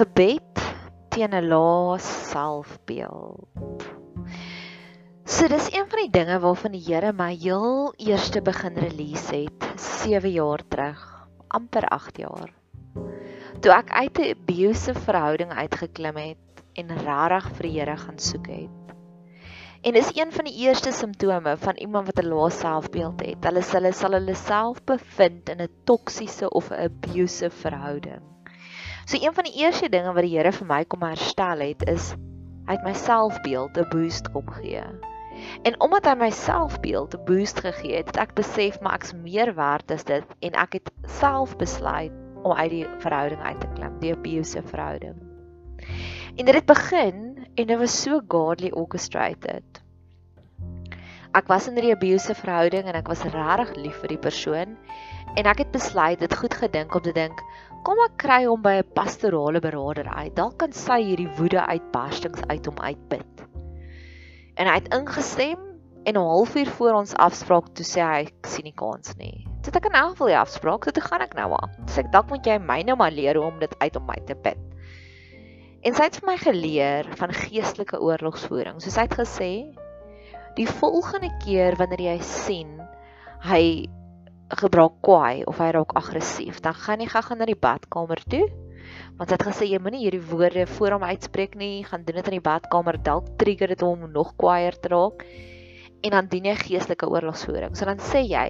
Gebed teen 'n lae selfbeeld. So dis een van die dinge waarvan die Here my heel eerste begin release het 7 jaar terug, amper 8 jaar. Toe ek uit 'n abusive verhouding uitgeklim het en regtig vir die Here gaan soek het. En dis een van die eerste simptome van iemand wat 'n lae selfbeeld het. Hulle sal hulle sal hulle self bevind in 'n toksiese of 'n abusive verhouding. So een van die eerste dinge wat die Here vir my kom herstel het is hy het my selfbeeld 'n boost kom gee. En omdat hy my selfbeeld 'n boost gegee het, het ek besef maar ek's meer werd as dit en ek het self besluit om uit die verhouding uit te klim, die abusive verhouding. En dit het begin en dit was so godly orchestrated. Ek was in 'n abusive verhouding en ek was regtig lief vir die persoon en ek het besluit dit goed gedink om te dink kom ek kry hom by 'n pastorale beraader uit dalk kan sy hierdie woede uitbarstings uit hom uitput en hy het ingestem en 'n halfuur voor ons afspraak toe sê hy sien nie kans nie. Sit ek in elk geval die afspraak so toe gaan ek nou aan. Sê ek dalk moet jy my nou maar leer hoe om dit uit om my te put En sy het vir my geleer van geestelike oorlogsvoering. So sy het gesê die volgende keer wanneer jy sien hy gebruik kwaai of hy raak aggressief, dan gaan jy gou-gou na die badkamer toe. Want sy het gesê jy moenie hierdie woorde voor hom uitspreek nie, gaan doen dit in die badkamer, dalk trigger dit hom om nog kwaaier te raak. En dan dien jy geestelike oorlogsvoering. So dan sê jy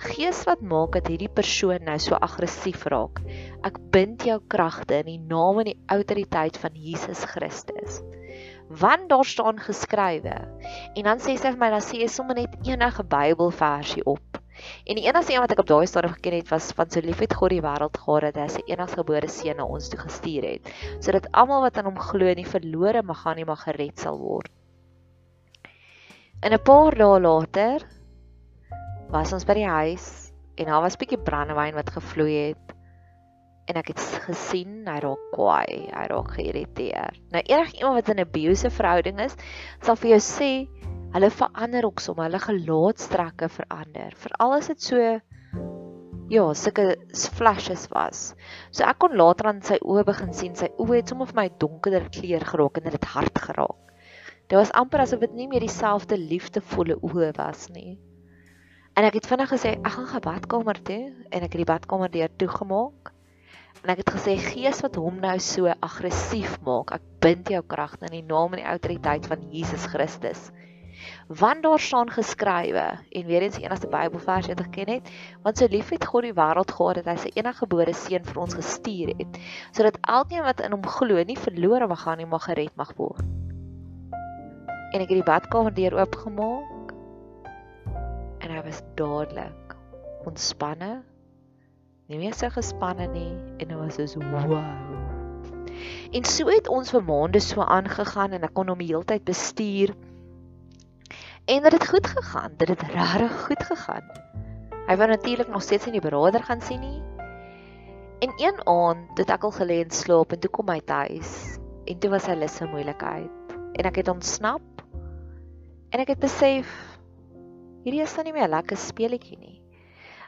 Gees wat maak dat hierdie persoon nou so aggressief raak. Ek bind jou kragte in die naam en die autoriteit van Jesus Christus. Want daar staan geskrywe. En dan sê sy vir my dan sê jy sommer net enige Bybelversie op. En die enigste een wat ek op daai stadium geken het was van so lief het God die wêreld gehad dat hy sy eniggebore seun na ons toe gestuur het, sodat almal wat aan hom glo nie verlore mag gaan nie, maar gered sal word. En 'n paar dae later was ons by die huis en daar was 'n bietjie brandewyn wat gevloei het en ek het gesien hy raak kwaai, hy raak geïrriteerd. Nou enigiemand wat in 'n abusive verhouding is, sal vir jou sê hulle verander ook sommer, hulle gelaatstrekke verander. Veral as dit so ja, sulke flashes was. So ek kon later aan sy oë begin sien, sy oë het sommer vir my donkerder kleur geraak en dit het hard geraak. Dit was amper asof dit nie meer dieselfde liefdevolle oë was nie. En ek het vinnig gesê ek gaan gaan badkamer toe en ek het die badkamer deur toegemaak. En ek het gesê gees wat hom nou so aggressief maak, ek bind jou krag in die naam en die autoriteit van Jesus Christus. Want daar staan geskrywe en weer eens die enigste Bybelvers wat ek ken het, want so lief het God die wêreld gehad dat hy sy eniggebore seun vir ons gestuur het, sodat elkeen wat in hom glo nie verlore mag gaan nie, maar gered mag word. En ek het die badkamer deur oopgemaak en hy was dadelik ontspanne. Nie meer so gespanne nie en hy was so wow. En so het ons vir maande so aangegaan en ek kon hom die hele tyd bestuur. En dit het goed gegaan, dit het regtig goed gegaan. Hy wou natuurlik nog steeds nie die beraader gaan sien nie. En een aand het ek al gelê en slaap en toe kom hy tuis en toe was hy lus vir moeilikheid en ek het ontsnap en ek het besef Hierdie is dan nie meer 'n lekker speletjie nie.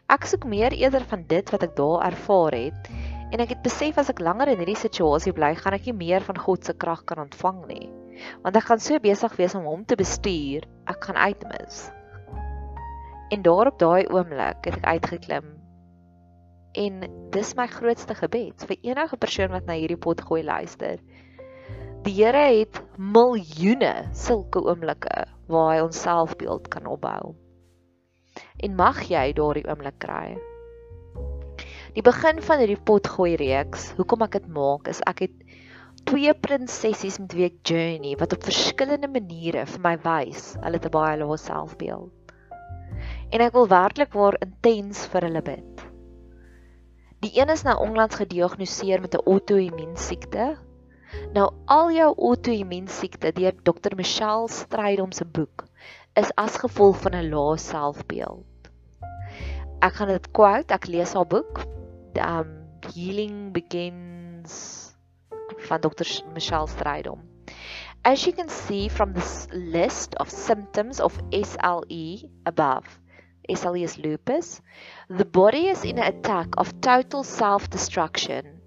Ek soek meer eerder van dit wat ek daar ervaar het en ek het besef as ek langer in hierdie situasie bly, gaan ek nie meer van God se krag kan ontvang nie. Want ek gaan so besig wees om hom te bestuur, ek gaan uitmis. En daarop daai oomblik het ek uitgeklim. En dis my grootste gebed vir enige persoon wat na hierdie pot gooi luister. Die Here het miljoene sulke oomblikke waar hy ons selfbeeld kan opbou en mag jy daardie oomblik kry. Die begin van hierdie potgooi reeks, hoekom ek dit maak, is ek het twee prinsessies met wie ek journey wat op verskillende maniere vir my wys hulle te baie lae selfbeeld. En ek wil werklik waar intens vir hulle bid. Die een is nou onlangs gediagnoseer met 'n auto-immuunsiekte. Nou al jou auto-immuunsiekte deur Dr. Michelle Strydom se boek is as gevolg van 'n lae selfbeeld ek gaan dit quote, ek lees haar boek. Um Healing Begins van Dr. Michelle Strydom. As you can see from this list of symptoms of SLE above, SLE is lupus, the body is in an attack of total self-destruction.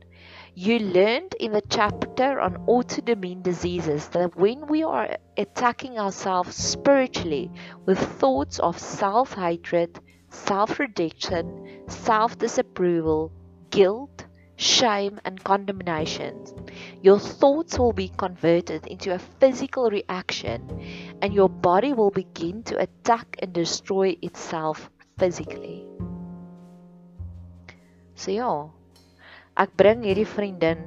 You learned in the chapter on autoimmune diseases that when we are attacking ourselves spiritually with thoughts of self hatred, self rejection, self disapproval, guilt, shame, and condemnation, your thoughts will be converted into a physical reaction and your body will begin to attack and destroy itself physically. So ja, ek bring hierdie vriendin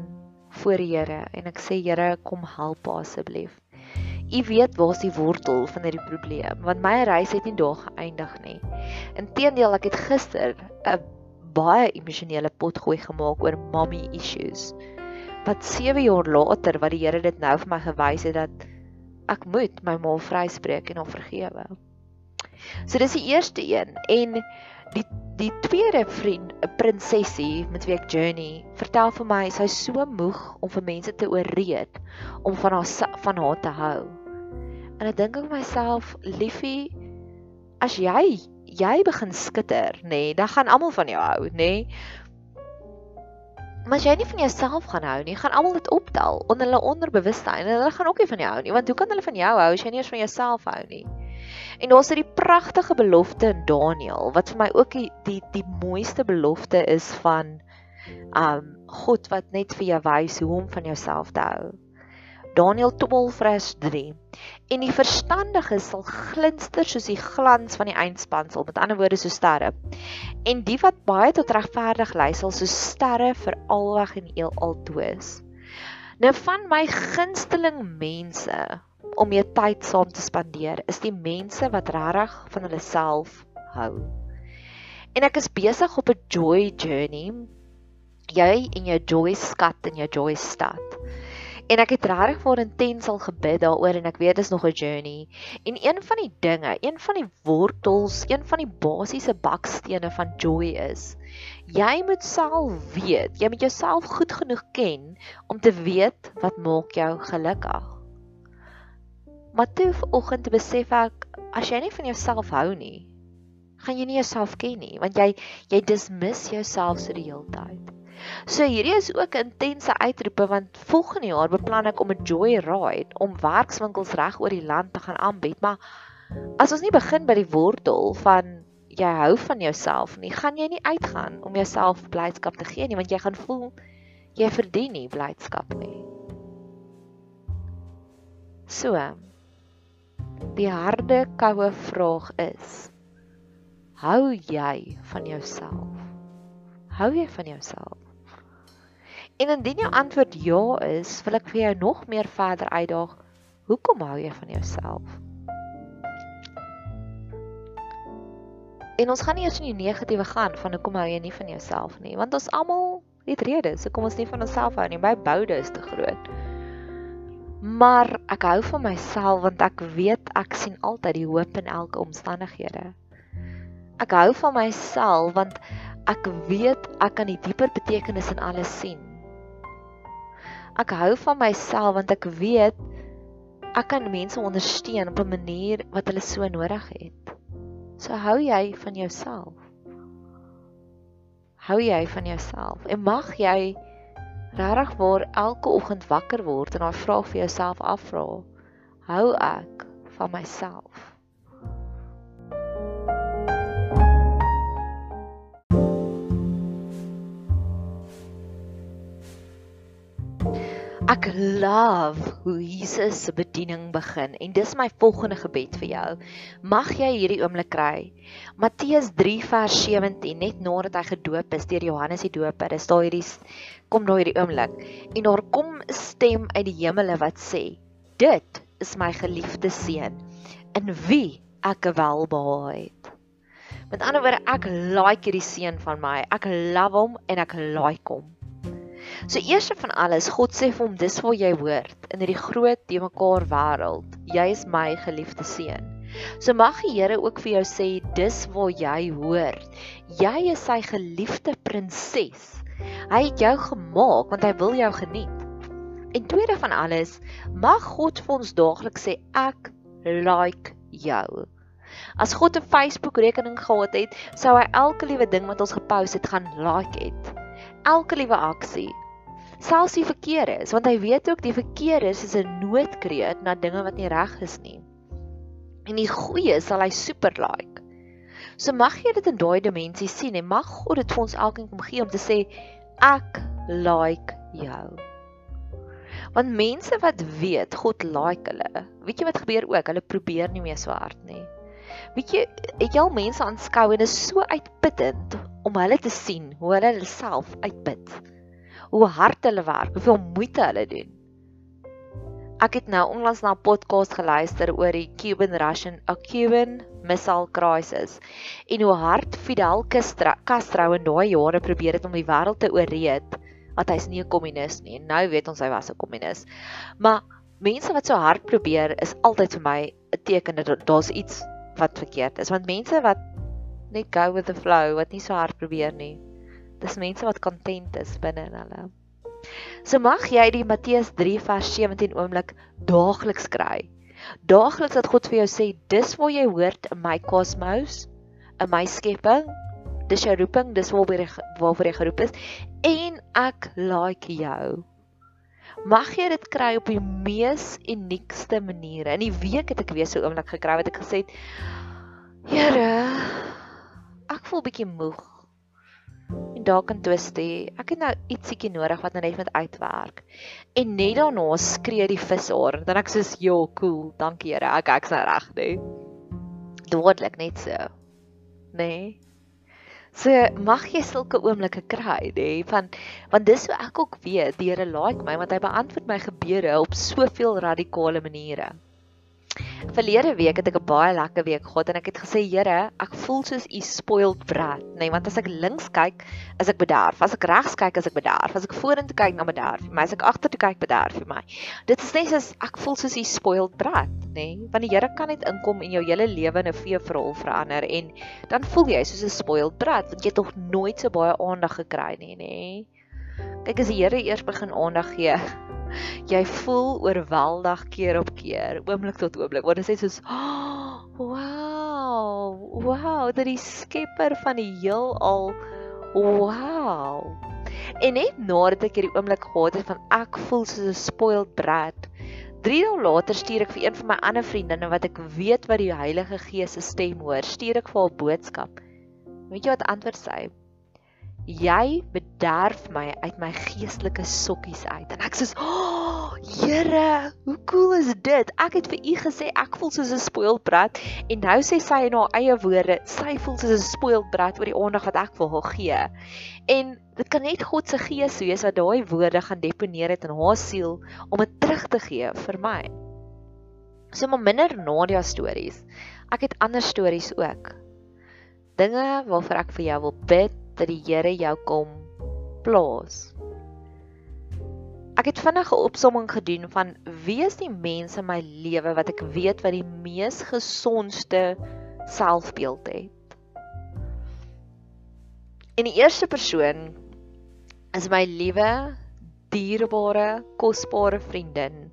voor die Here en ek sê Here, kom help asseblief. U weet waar's die wortel van hierdie probleem, want my reis het nie daar geëindig nie. Inteendeel, ek het gister 'n baie emosionele potgooi gemaak oor mommy issues. Wat 7 jaar later wat die Here dit nou vir my gewys het dat ek moet my ma vryspreek en hom vergewe. So dis die eerste een en die die tweede vriend, 'n prinsesie met wie ek journey, vertel vir my sy's so moeg om vir mense te ooreed om van haar van haar te hou. En ek dink aan myself, liefie, as jy jy begin skitter, nê, nee, dan gaan almal van jou hou, nê? Nee. Maar as jy nie van jouself gaan hou nie, gaan almal dit optel onder hulle onderbewussyn en hulle gaan ook nie van jou hou nie, want hoe kan hulle van jou hou as jy nie eens van jouself hou nie? En daar's 'n pragtige belofte in Daniël wat vir my ook die die, die mooiste belofte is van um God wat net vir jou wys hoe om van jouself te hou. Daniël 12 vers 3. En die verstandiges sal glinster soos die glans van die eindspansel, met ander woorde so sterre. En die wat baie tot regverdig lei sal so sterre vir alweg en eelal toes. Nou van my gunsteling mense om mee tyd saam te spandeer, is die mense wat regtig van hulle self hou. En ek is besig op 'n joy journey. Jy en jou joy skat en jou joy stad. En ek het regtig vir intens al gebid daaroor en ek weet dis nog 'n journey. En een van die dinge, een van die wortels, een van die basiese bakstene van joy is jy moet self weet, jy moet jouself goed genoeg ken om te weet wat maak jou gelukkig. Maar toe vanoggend besef ek as jy nie van jouself hou nie, gaan jy nie jouself ken nie, want jy jy dismiss jouself so die hele tyd. So hierdie is ook intense uitroepe want volgende jaar beplan ek om 'n joy ride om werkswinkels reg oor die land te gaan aanbied, maar as ons nie begin by die wortel van jy hou van jouself nie, gaan jy nie uitgaan om jouself blydskap te gee nie want jy gaan voel jy verdien nie blydskap nie. So. Die harde koue vraag is: Hou jy van jouself? Hou jy van jouself? En indien jou antwoord ja is, wil ek vir jou nog meer verder uitdaag. Hoekom hou jy van jouself? En ons gaan nie eers in die negatiewe gaan van hoekom hou jy nie van jouself nie, want ons almal het redes hoekom ons nie van onsself hou nie. My boude is te groot. Maar ek hou van myself want ek weet ek sien altyd die hoop in elke omstandighede. Ek hou van myself want ek weet ek kan die dieper betekenis in alles sien. Ek hou van myself want ek weet ek kan mense ondersteun op 'n manier wat hulle so nodig het. So hou jy van jouself. Hou jy van jouself en mag jy regtig waar elke oggend wakker word en daai vraag vir jouself afvra. Hou ek van myself? Ek love hoe Jesus se bediening begin en dis my volgende gebed vir jou. Mag jy hierdie oomblik kry. Matteus 3 vers 17 net nadat hy gedoop is deur Johannes die Doper. Dis daar hierdie kom daar hierdie oomblik en daar kom 'n stem uit die hemele wat sê: "Dit is my geliefde seun in wie ek welbehaag het." Met ander woorde, ek like hierdie seun van my. Ek love hom en ek like hom. So eerste van alles, God sê vir hom dis waar jy hoort in hierdie groot te mekaar wêreld. Jy is my geliefde seun. So mag die Here ook vir jou sê dis waar jy hoort. Jy is sy geliefde prinses. Hy het jou gemaak want hy wil jou geniet. En tweede van alles, mag God vir ons daagliks sê ek like jou. As God 'n Facebook rekening gehad het, sou hy elke liewe ding wat ons gepost het gaan like het. Elke liewe aksie, Selfs die verkeerde is, want hy weet ook die verkeerde is 'n noodkreet na dinge wat nie reg is nie. En die goeie sal hy super like. So mag jy dit in daai dimensie sien en mag God dit vir ons elkeen kom gee om te sê ek like jou. Want mense wat weet God like hulle, weet jy wat gebeur ook? Hulle probeer nie meer so hard nie. Weet jy, ek al mense aanskou en is so uitputtend om hulle te sien hoe hulle self uitput. Hoe hard hulle werk, hoeveel moeite hulle doen. Ek het nou onlangs na 'n podcast geluister oor die Cuban Russian a Cuban Missile Crisis en hoe hard Fidel Castro in daai jare probeer het om die wêreld te ooreed dat hy's nie 'n kommunis nie. Nou weet ons hy was 'n kommunis. Maar mense wat so hard probeer is altyd vir my 'n teken dat daar's iets wat verkeerd is. Want mense wat net go with the flow, wat nie so hard probeer nie. Dis mense wat content is binne in hulle. So mag jy die Matteus 3 vers 17 oomblik daagliks kry. Daagliks dat God vir jou sê, dis waar jy hoort in my kosmos, in my skepping. Dis jou roeping, dis waarvoor jy waarvoor jy geroep is en ek like jou. Mag jy dit kry op die mees uniekste maniere. In die week het ek weer so oomblik gekry wat ek gesê het, Here, ek voel bietjie moeg. En daar kan twist hê. Ek het nou ietsiekie nodig wat nou net met uitwerk. En net daarna skree die vishaar. Dan ek sê, "Jo, cool. Dankie, Here. Ek ek's nou reg, nee." Dadelik net so. Nee. So mag jy sulke oomblikke kry, nê, van want dis hoe ek ook weet die Here like my want hy beantwoord my gebede op soveel radikale maniere. Verlede week het ek 'n baie lekker week gehad en ek het gesê Here, ek voel soos u spoiled brat, nê, nee, want as ek links kyk, is ek bederf. As ek regs kyk, is ek bederf. As ek vorentoe kyk, dan bederf vir my. As ek agtertoe kyk, bederf vir my. Dit is net soos ek voel soos u spoiled brat, nê, nee, want die Here kan net inkom en jou hele lewe in 'n veevrol verander en dan voel jy soos 'n spoiled brat want jy het nog nooit so baie aandag gekry nie, nê. Nee. Kyk as die Here eers begin aandag gee, jy voel oorweldig keer op keer, oomblik tot oomblik. Want dit sê soos, oh, "Wow! Wow, dit is skepper van die heelal. Wow!" En net nadat ek hierdie oomblik gehad het van ek voel soos 'n spoiled brat, 3 dae later stuur ek vir een van my ander vriendinne wat ek weet wat die Heilige Gees se stem hoor, stuur ek vir haar boodskap. Weet jy wat antwoord sy? Jy bederf my uit my geestelike sokkies uit. En ek sê, "O, oh, Here, hoe cool is dit? Ek het vir u gesê ek voel soos 'n spoiled brat en nou sê sy in haar eie woorde, sy voel soos 'n spoiled brat oor die aandag wat ek vir haar gee." En dit kan net God se gees wees wat daai woorde gaan deponeer het in haar siel om dit terug te gee vir my. So maar minder Nadia stories. Ek het ander stories ook. Dinge waarvoor ek vir jou wil bid dat die Here jou kom plaas. Ek het vinnige opsomming gedoen van wie is die mense in my lewe wat ek weet wat die mees gesondste selfbeeld het. En die eerste persoon is my liewe, dierbare, kosbare vriendin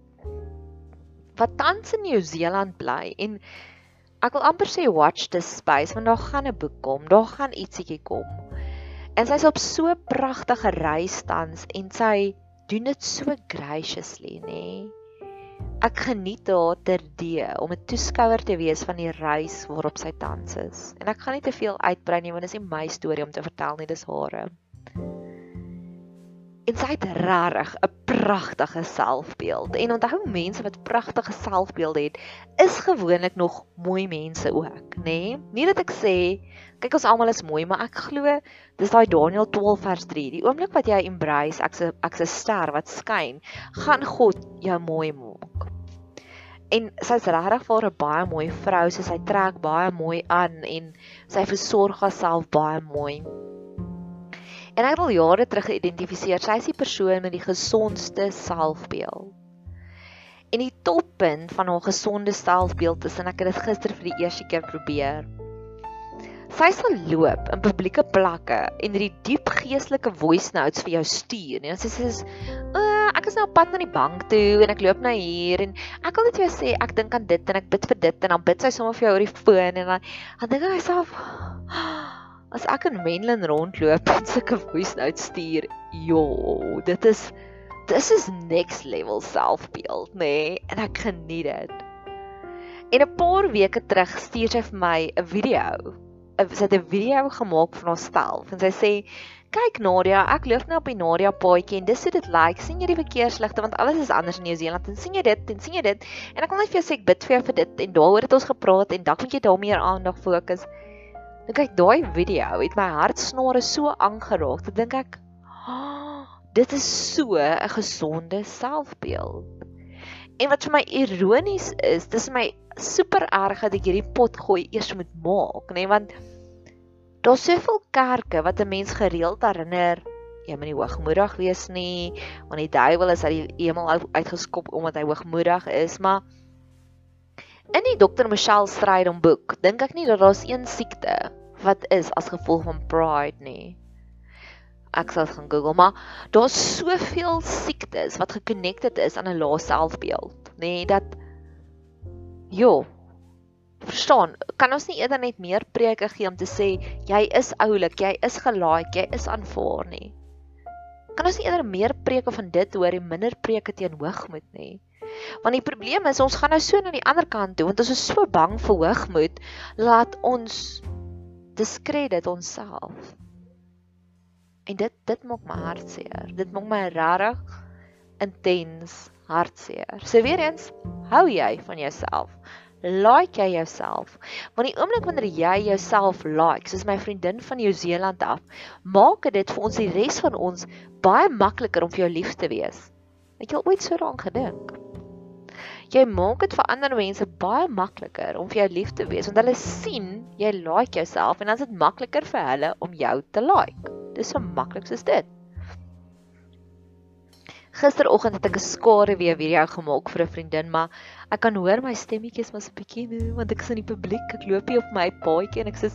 wat tans in Nieu-Seeland bly en ek wil amper sê watch this space want daar gaan 'n boek kom, daar gaan ietsiekie kom. En sy's op so pragtige reis tans en sy doen dit so graciously, nê. Ek geniet haar terdee om 'n toeskouer te wees van die reis waarop sy tans is. En ek gaan nie te veel uitbrei nie want dit is nie my storie om te vertel nie, dis hare. En sy het regtig 'n pragtige selfbeeld. En onthou mense wat pragtige selfbeelde het, is gewoonlik nog mooi mense ook, nê? Nee? Nie dat ek sê kyk ons almal is mooi, maar ek glo dis daai Daniël 12 vers 3. Die oomblik wat jy embrace ek's ek's 'n ster wat skyn, gaan God jou mooi maak. En sy's regtig vir 'n baie mooi vrou, so sy trek baie mooi aan en sy versorg haarself baie mooi. En ek het al jare terug geïdentifiseer, sy is die persoon met die gesondste selfbeeld. En die toppunt van haar gesonde selfbeeld is en ek het dit gister vir die eerste keer probeer. Sy sal loop in publieke plekke en hierdie diep geestelike voice notes vir jou stuur. En sy sê soos, "Uh, ek is nou op pad na die bank toe en ek loop nou hier en ek wil net vir jou sê ek dink aan dit en ek bid vir dit en dan bid sy sommer vir jou oor die foon en dan dan dink hy self, as ek in Menlyn rondloop en sulke voice notes stuur, jo, dit is dis is next level selfbeeld, nê? Nee, en ek geniet dit. En 'n paar weke terug stuur sy vir my 'n video. Sy het 'n video gemaak van haarself en sy sê Kyk Nadia, ek loop nou op die Nadia paadjie en dis hoe dit lyk. Like. sien jy die verkeersligte want alles is anders in Nieu-Seeland en sien jy dit en sien jy dit en ek wil net vir jou sê ek bid vir jou vir dit en daaroor het ons gepraat en dalk moet jy daar meer aandag fokus. Nou kyk daai video het my hartsnare so aangeraak. Ek dink ek, oh, dit is so 'n gesonde selfbeeld. En wat vir my ironies is, dis my super erg dat ek hierdie pot gooi eers moet maak, nê, nee, want daar's soveel kerke wat 'n mens gereeld herinner jy moet nie hoogmoedig wees nie, want die duiwel is uit die hemel uitgeskop omdat hy hoogmoedig is, maar In die Dr. Michelle Strydom boek dink ek nie dat daar 'n siekte wat is as gevolg van pride nie. Ek sal gaan Google, maar daar's soveel siektes wat gekonnekteerd is aan 'n lae selfbeeld, nê, dat jo verstaan, kan ons nie eerder net meer preke gee om te sê jy is oulik, jy is gelaaik, jy is aanvaar nie. Kan ons nie eerder meer preke van dit hoor en minder preke teen hoogmoed nie? Want die probleem is ons gaan nou so na die ander kant toe want ons is so bang vir hoogmoed laat ons diskredit onsself. En dit dit maak my hartseer. Dit maak my regtig intens hartseer. So weer eens, hou jy van jouself? Like jy jouself? Want die oomblik wanneer jy jouself like, soos my vriendin van Nieu-Seeland af, maak dit vir ons die res van ons baie makliker om vir jou lief te wees. Het jy al ooit so daaraan gedink? Jy maak dit vir ander mense baie makliker om vir jou lief te wees want hulle sien jy like jouself en dan is dit makliker vir hulle om jou te like. Dis so maklik soos dit. Gisteroggend het ek 'n skare weer video gemaak vir 'n vriendin, maar ek kan hoor my stemmetjies so 'n bietjie want ek is in die publiek. Ek loop hier op my paadjie en ek sê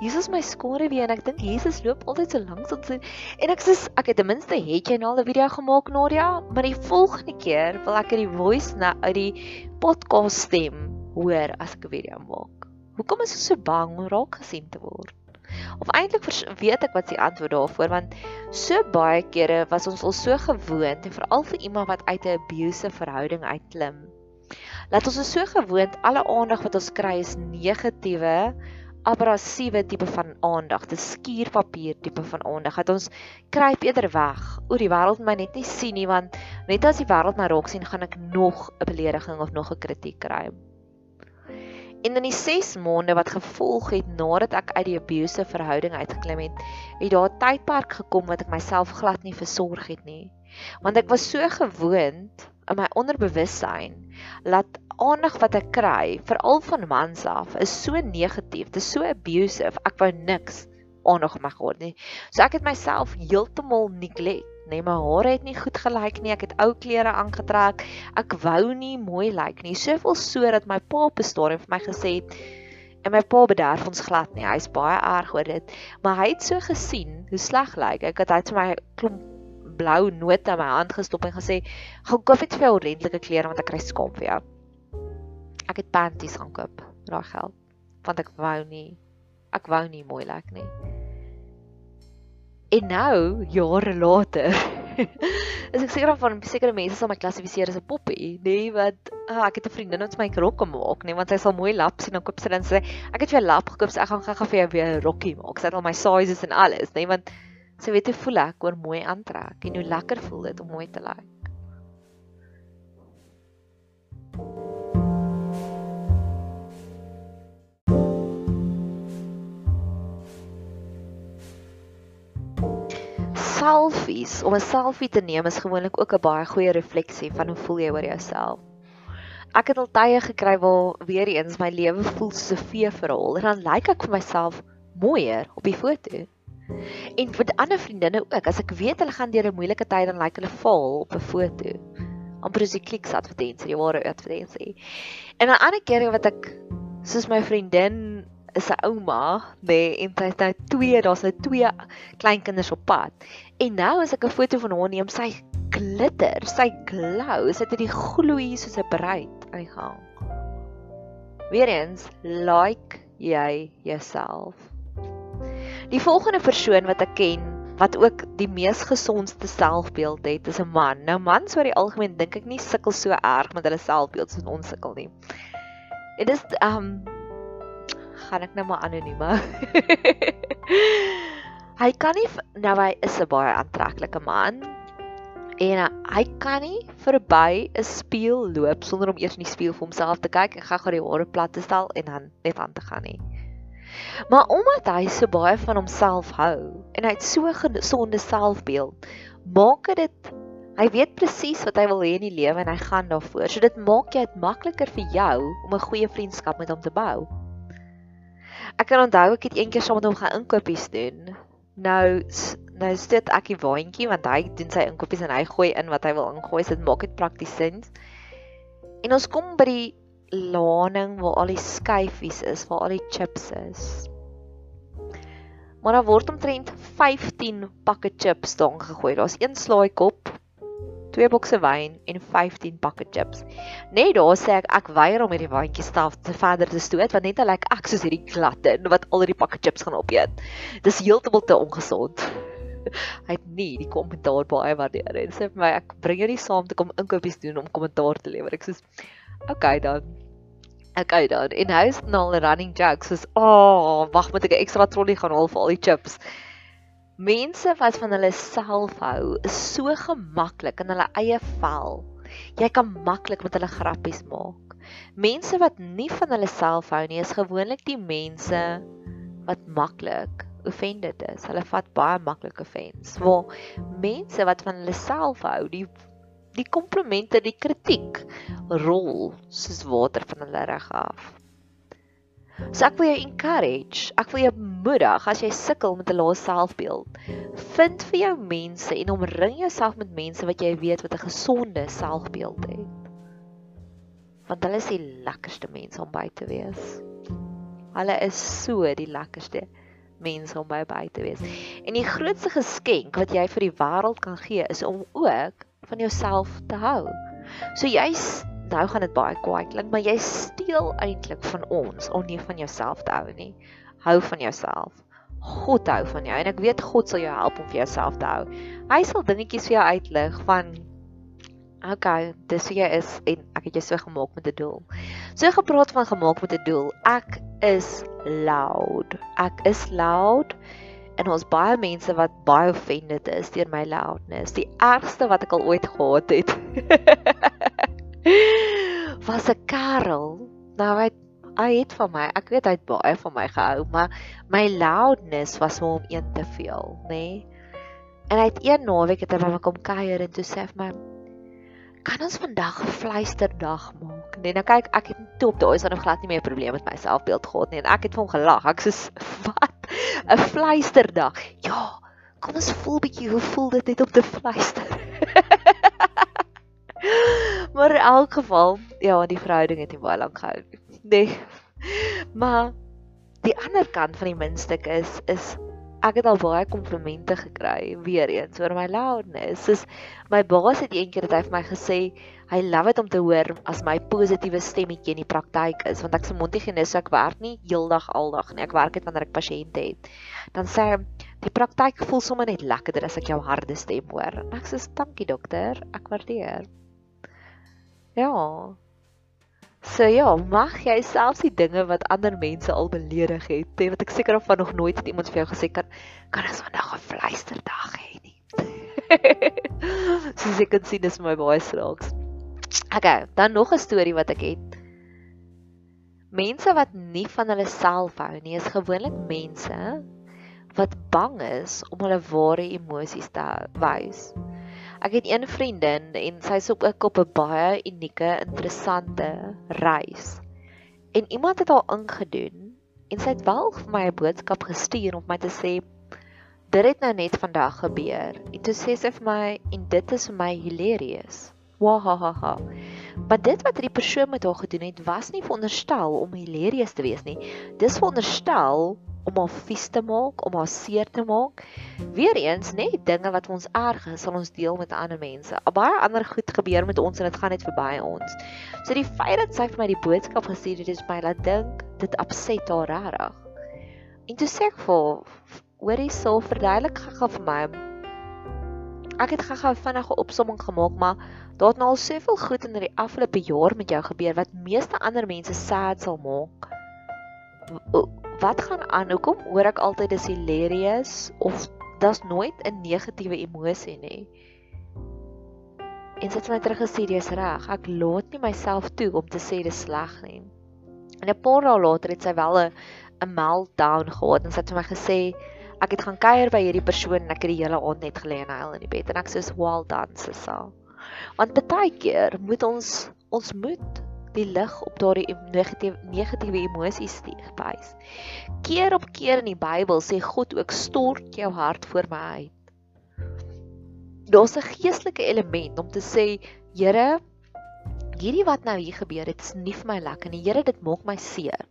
Jesus my skare weer en ek dink Jesus loop altyd so langs ons en ek sê ek het ten minste het jy nou al 'n video gemaak Nadia, maar die volgende keer wil ek die voice na uit die podcast stem hoor as ek 'n video maak. Hoekom is ek so bang om raak gesien te word? Of eintlik weet ek wat die antwoord daarvoor want so baie kere was ons al so gewoond en veral vir iemand wat uit 'n abusive verhouding uitklim. Laat ons is so gewoond alle aandag wat ons kry is negatiewe abrasiewe tipe van aandag, dis skuurpapier tipe van aandag. Dat ons kruip eerder weg. Oor die wêreld my net nie sien nie want net as die wêreld my raak sien, gaan ek nog 'n belediging of nog 'n kritiek kry. En in die 6 maande wat gevolg het nadat ek uit die abusive verhouding uitgeklim het, het daar 'n tydperk gekom wat ek myself glad nie versorg het nie. Want ek was so gewoond in my onderbewussyn dat aandag wat ek kry, veral van mans af, is so negatief, dit is so abusive. Ek wou niks aandag op my gehad nie. So ek het myself heeltemal neglect nee, my hare het nie goed gelyk nie. Ek het ou klere aangetrek. Ek wou nie mooi lyk nie. Soveel so dat my pa op 'n stadium vir my gesê het en my pa bederf ons glad nie. Hy's baie erg oor dit. Maar hy het so gesien hoe sleg lyk ek. Ek het vir my klomp blou note in my hand gestop en gesê, "Gaan koop net vir jou ordentlike klere want ek kry skaam vir jou." Ek het panties gaan koop met daai geld want ek wou nie ek wou nie mooi lyk nie. En nou, jare later, is ek seker van sekere mense sal my klassifiseer as 'n poppie, nê, nee, wat ah, ek het 'n vriendin wat my rokke maak, nê, nee, want sy sal mooi lap sien en koop sy dan sê ek het vir 'n lap gekoop, so ek gaan gou-gou vir jou weer 'n rokkie maak. Sy het al my sizes en alles, nê, nee, want sy weet hoe voel ek oor mooi aantrek en hoe lekker voel dit om mooi te lyk. Selfies, om 'n selfie te neem is gewoonlik ook 'n baie goeie refleksie van hoe voel jy oor jouself. Ek het al tye gekry waar weer eens my lewe voel soos 'n veeverhaal en dan lyk ek vir myself mooier op die foto. En vir ander vriendinne ook, as ek weet hulle gaan deur 'n moeilike tyd dan lyk hulle vaal op 'n foto. amper as die kliks advertensie, jy ware advertensie. En 'n ander keer wat ek soos my vriendin is 'n ouma, nee, en sy het nou twee, daar's nou twee kleinkinders op pad. En nou as ek 'n foto van haar neem, sy glitter, sy glow, sy het hierdie gloei soos 'n bruid aan die gang. Weereens, like jy jouself. Die volgende persoon wat ek ken wat ook die mees gesondste selfbeeld het is 'n man. Nou mans oor die algemeen dink ek nie sukkel so erg met hulle selfbeeld soos ons sukkel nie. Dit is um gaan ek nou maar anoniem hy kan nie nou hy is 'n baie aantreklike man en uh, hy kan nie verby 'n spieël loop sonder om eers in die spieël vir homself te kyk en gou-gou die hare plat te stel en dan net aan te gaan nie. Maar omdat hy so baie van homself hou en hy het so gesonde selfbeeld, maak dit hy weet presies wat hy wil hê in die lewe en hy gaan daarvoor. So dit maak dit makliker vir jou om 'n goeie vriendskap met hom te bou. Ek kan onthou ek het eendag saam met hom gaan inkopies doen. Nou nou stoot ek die waantjie want hy doen sy inkopies en hy gooi in wat hy wil ingooi, so dit maak dit prakties sin. En ons kom by die laning waar al die skyfies is, waar al die chips is. Maar daar word omtrent 15 pakke chips daarin gegooi. Daar's een slaaikop 2 bokse wyn en 15 pakke chips. Net daar sê ek ek weier om hierdie wandjie self te verder te stoot want net al ek ek soos hierdie glatte wat al hierdie pakke chips gaan opeet. Dis heeltemal te ongesond. Hy het nie die kommentaar baie waardeer en sê vir my ek bring jou nie saam te kom inkopies doen om kommentaar te lewer. Ek sê okay dan. Okay dan. En hy is nou 'n running joke soos, "Ag, oh, wag moet ek 'n ekstra trollie gaan haal vir al die chips." Mense wat van hulle self hou, is so gemaklik in hulle eie vel. Jy kan maklik met hulle grappies maak. Mense wat nie van hulle self hou nie, is gewoonlik die mense wat maklik offended is. Hulle vat baie maklike offense. Waar mense wat van hulle self hou, die die komplimente, die kritiek rol soos water van hulle reg af. So ek wil jou encourage, ek wil jou bemoedig as jy sukkel met 'n lae selfbeeld. Vind vir jou mense en omring jouself met mense wat jy weet wat 'n gesonde selfbeeld het. Want hulle is die lekkerste mense om by te wees. Hulle is so die lekkerste mense om by by te wees. En die grootste geskenk wat jy vir die wêreld kan gee is om ook van jouself te hou. So jy nou gaan dit baie kwaai klink, maar jy steel eintlik van ons om nie van jouself te hou nie. Hou van jouself. God hou van jou en ek weet God sal jou help om vir jouself te hou. Hy sal dingetjies vir jou uitlig van Okay, dis wie jy is en ek het jou so gemaak met 'n doel. So gepraat van gemaak met 'n doel. Ek is loud. Ek is loud en ons baie mense wat baie offended is deur my loudness. Die ergste wat ek al ooit gehad het. was 'n Karel. Nou hy hy het van my, ek weet hy het baie van my gehou, maar my loudness was hom een te veel, nê? Nee? En hy het een naweek het hy by my kom kuier en toe sê hy vir my kan ons vandag 'n fluisterdag maak. Nee, nou kyk, ek het toe op daai son nog glad nie meer 'n probleem met my selfbeeld gehad nie en ek het vir hom gelag. Ek sê, "Wat? 'n Fluisterdag?" Ja, kom ons voel bietjie hoe voel dit net om te fluister. maar in elk geval, ja, die verhouding het nie baie lank gehou nie. Nee. Maar die ander kant van die muntstuk is is ek het al baie komplimente gekry weer eens oor my loudness. Soos my baas het eendag dit hy vir my gesê, hy love dit om te hoor as my positiewe stemmetjie in die praktyk is, want ek's 'n mondhygiënis, so ek werk nie heeldag aldag nie. Ek werk net wanneer ek pasiënte het. Dan sê hy, die praktyk voel sommer net lekkerder as ek jou harde stem hoor. En ek sê, "Dankie dokter, ek waardeer." Ja. So ja, mag jy selfs die dinge wat ander mense al beledig het, ten wat ek seker of van nog nooit het iemand vir jou gesê kan kan ons vandag 'n fluisterdag hê nie. Soos ek kan sien dis my baie snaaks. Okay, dan nog 'n storie wat ek het. Mense wat nie van hulle self hou nie, is gewoonlik mense wat bang is om hulle ware emosies te wys. Ek het een vriendin en sy's op 'n op 'n baie unieke, interessante reis. En iemand het haar ingedoen en sy het wel vir my 'n boodskap gestuur om my te sê dit het nou net vandag gebeur. En toe sê sy vir my en dit is vir my hilarious. Wahaha. Maar dit wat hierdie persoon met haar gedoen het, was nie veronderstel om hilarious te wees nie. Dis veronderstel om haar vies te maak, om haar seer te maak. Weereens net dinge wat ons erg is, sal ons deel met ander mense. Baie ander goed gebeur met ons en dit gaan net verby ons. So die feit dat sy vir my die boodskap gestuur het, is my laat dink dit upset haar regtig. En toe sê ek vir hoorie sou verduidelik gou vir my. Ek het gou-gou vinnige opsomming gemaak, maar daar het nou al soveel goed in die afgelope jaar met jou gebeur wat meeste ander mense sad sal maak. Wat gaan aan? Hoekom hoor ek altyd dis hilarious of daar's nooit 'n negatiewe emosie nie? En sit my terug gesê dis reg. Ek laat nie myself toe om te sê dis sleg nie. En 'n paar dae later het sy wel 'n 'n meltdown gehad en sy het vir my gesê ek het gaan kuier by hierdie persoon en ek het die hele aand net gelê en huil in die bed en ek sê well done Sissa. Want baie keer moet ons ons moet die lig op daardie negatiewe negatiewe emosies wys. Keer op keer in die Bybel sê God ook stort jou hart voor my uit. Daar's 'n geestelike element om te sê Here hierdie wat nou hier gebeur het is nie vir my lekker nie. Here, dit maak my seer.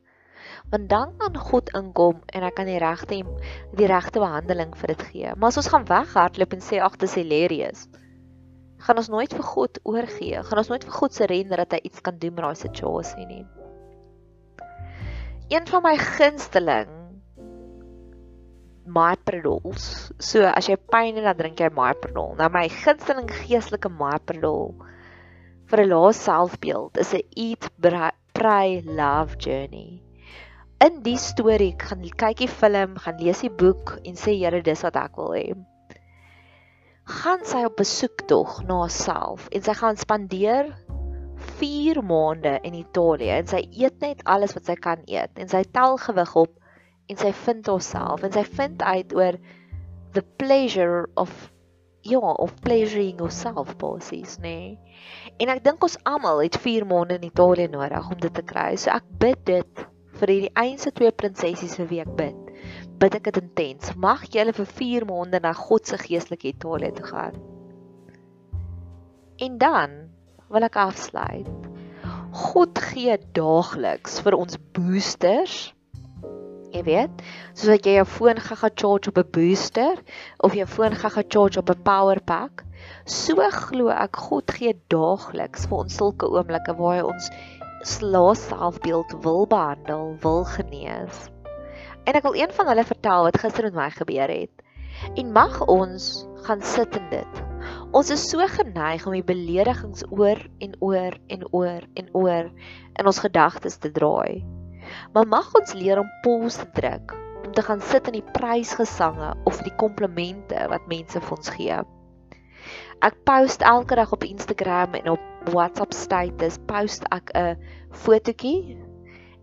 Want dan kan God inkom en hy kan die regte die regte behandeling vir dit gee. Maar as ons gaan weghardloop en sê ag, dis hilarious. Gaan ons nooit vir God oorgee. gaan ons nooit vir God surrender dat hy iets kan doen met daai situasie nie. Een van my gunsteling Myperdol. So as jy pyn het, dan drink jy Myperdol. Nou my gunsteling geestelike Myperdol vir 'n lae selfbeeld is 'n eat pray love journey. In die storie gaan kyk die film, gaan lees die boek en sê Here dis wat ek wil hê. Gaan sy op besoek tog na haarself en sy gaan spandeer 4 maande in Italië en sy eet net alles wat sy kan eet en sy tel gewig op en sy vind haarself en sy vind uit oor the pleasure of ja, of pleasuring yourself basies, nê. Nee. En ek dink ons almal het 4 maande in Italië nodig om dit te kry. So ek bid dit vir hierdie eense twee prinsessies vir wie ek bid. Bid ek dit intens. Mag julle vir 4 maande na God se geestelike Italië toe gaan. En dan wil ek afsluit. God gee daagliks vir ons boosters jy weet, soos dat jy jou foon gaga charge op 'n booster of jou foon gaga charge op 'n power pack, so glo ek God gee daagliks vir ons sulke oomblikke waar hy ons slaas selfbeeld wil behandel, wil genees. En ek wil een van hulle vertel wat gister met my gebeur het. En mag ons gaan sit in dit. Ons is so geneig om die beledigings oor en oor en oor en oor in ons gedagtes te draai. Maar mag ons leer om pause te druk, om te gaan sit in die prysgesange of die komplimente wat mense vir ons gee. Ek post elke dag op Instagram en op WhatsApp status post ek 'n fotootjie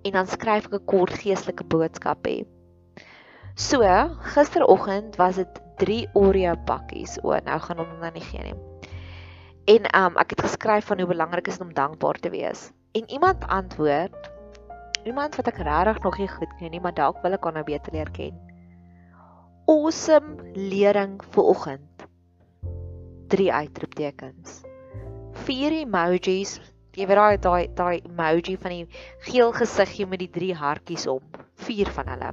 en dan skryf ek 'n kort geestelike boodskap hê. So, gisteroggend was dit 3 Oreo pakkies. O, nou gaan hom nou nie gee nie. En um ek het geskryf van hoe belangrik is om dankbaar te wees. En iemand antwoord iemand wat ek regtig nog nie goed ken nie, maar dalk wil ek hom nou beter leer ken. Awesome lering vir oggend. Drie uitroeptekens. Vier emojis. Jy weet daai daai daai emoji van die geel gesiggie met die drie hartjies om. Vier van hulle.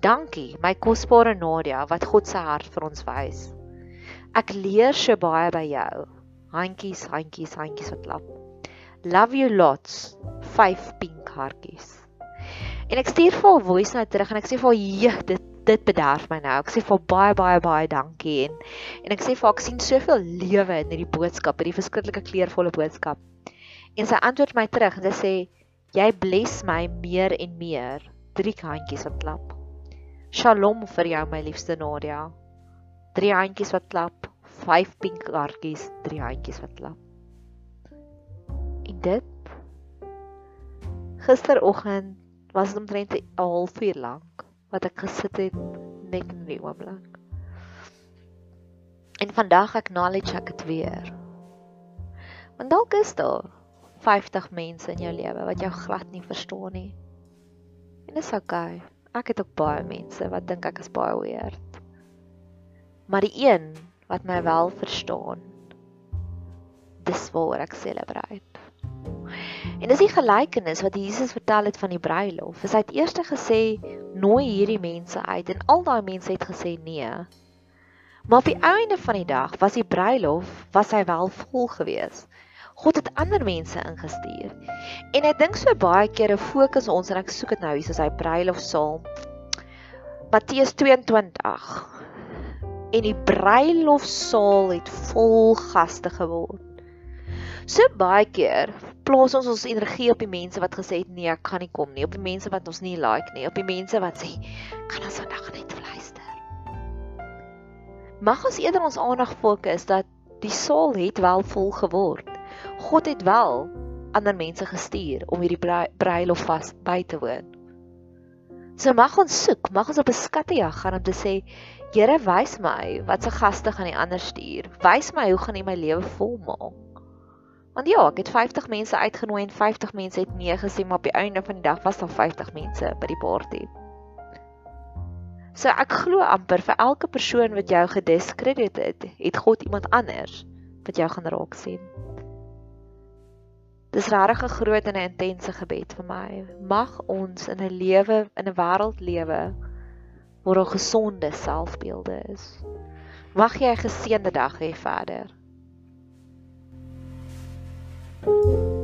Dankie, my kosbare Nadia wat God se hart vir ons wys. Ek leer so baie by jou. Handjies, handjies, handjies wat klap. Love you lots. 5 pink hartjies. En ek stuur vir haar voice note terug en ek sê vir haar, "Jeg, dit dit bederf my nou." Ek sê vir baie baie baie dankie en en ek sê vir "Ek sien soveel lewe in hierdie boodskap, hierdie verskriklike kleurvolle boodskap." En sy antwoord my terug en sy sê, "Jy bless my meer en meer." Drie handjies wat klap. Shalom vir jou my liefste Nadia. Drie handjies wat klap, 5 pink hartjies, drie handjies wat klap. En dit gisteroggend was dit omtrent 'n halfuur lank wat ek gesit het net in die oomblik. En vandag acknowledge ek dit weer. Want dalk is daar 50 mense in jou lewe wat jou glad nie verstaan nie. En dit is oukei. Ek het ook baie mense wat dink ek is baie weird. Maar die een wat my wel verstaan, dis waar ek celebrate. En dis die gelykenis wat Jesus vertel het van die bruilof. Hy het eers gesê nooi hierdie mense uit en al daai mense het gesê nee. Maar op die einde van die dag was die bruilof was hy wel vol gewees. God het ander mense ingestuur. En ek dink so baie kere fokus ons en ek soek dit nou hier soos hy bruilof saam. Matteus 22. En die bruilofsaal het vol gaste geword. So baie keer plaas ons ons energie op die mense wat gesê het nee, ek kan nie kom nie, op die mense wat ons nie like nie, op die mense wat sê kan ons vandag net luister. Mag ons eerder ons aandag fokus dat die saal het wel vol geword. God het wel ander mense gestuur om hierdie bruilof vas by te woon. So mag ons soek, mag ons op 'n skattejag gaan om te sê, Here, wys my watse gaste gaan U anders stuur. Wys my hoe gaan U my lewe volmaak. Want ja, ek het 50 mense uitgenooi en 50 mense het nee gesê, maar op die einde van die dag was daar 50 mense by die party. So ek glo amper vir elke persoon wat jou gediskrediteer het, het God iemand anders wat jou gaan raak sien. Dis regtig 'n groot en 'n intense gebed vir my. Mag ons in 'n lewe in 'n wêreld lewe waar daar gesonde selfbeelde is. Mag jy 'n geseënde dag hê verder. thank you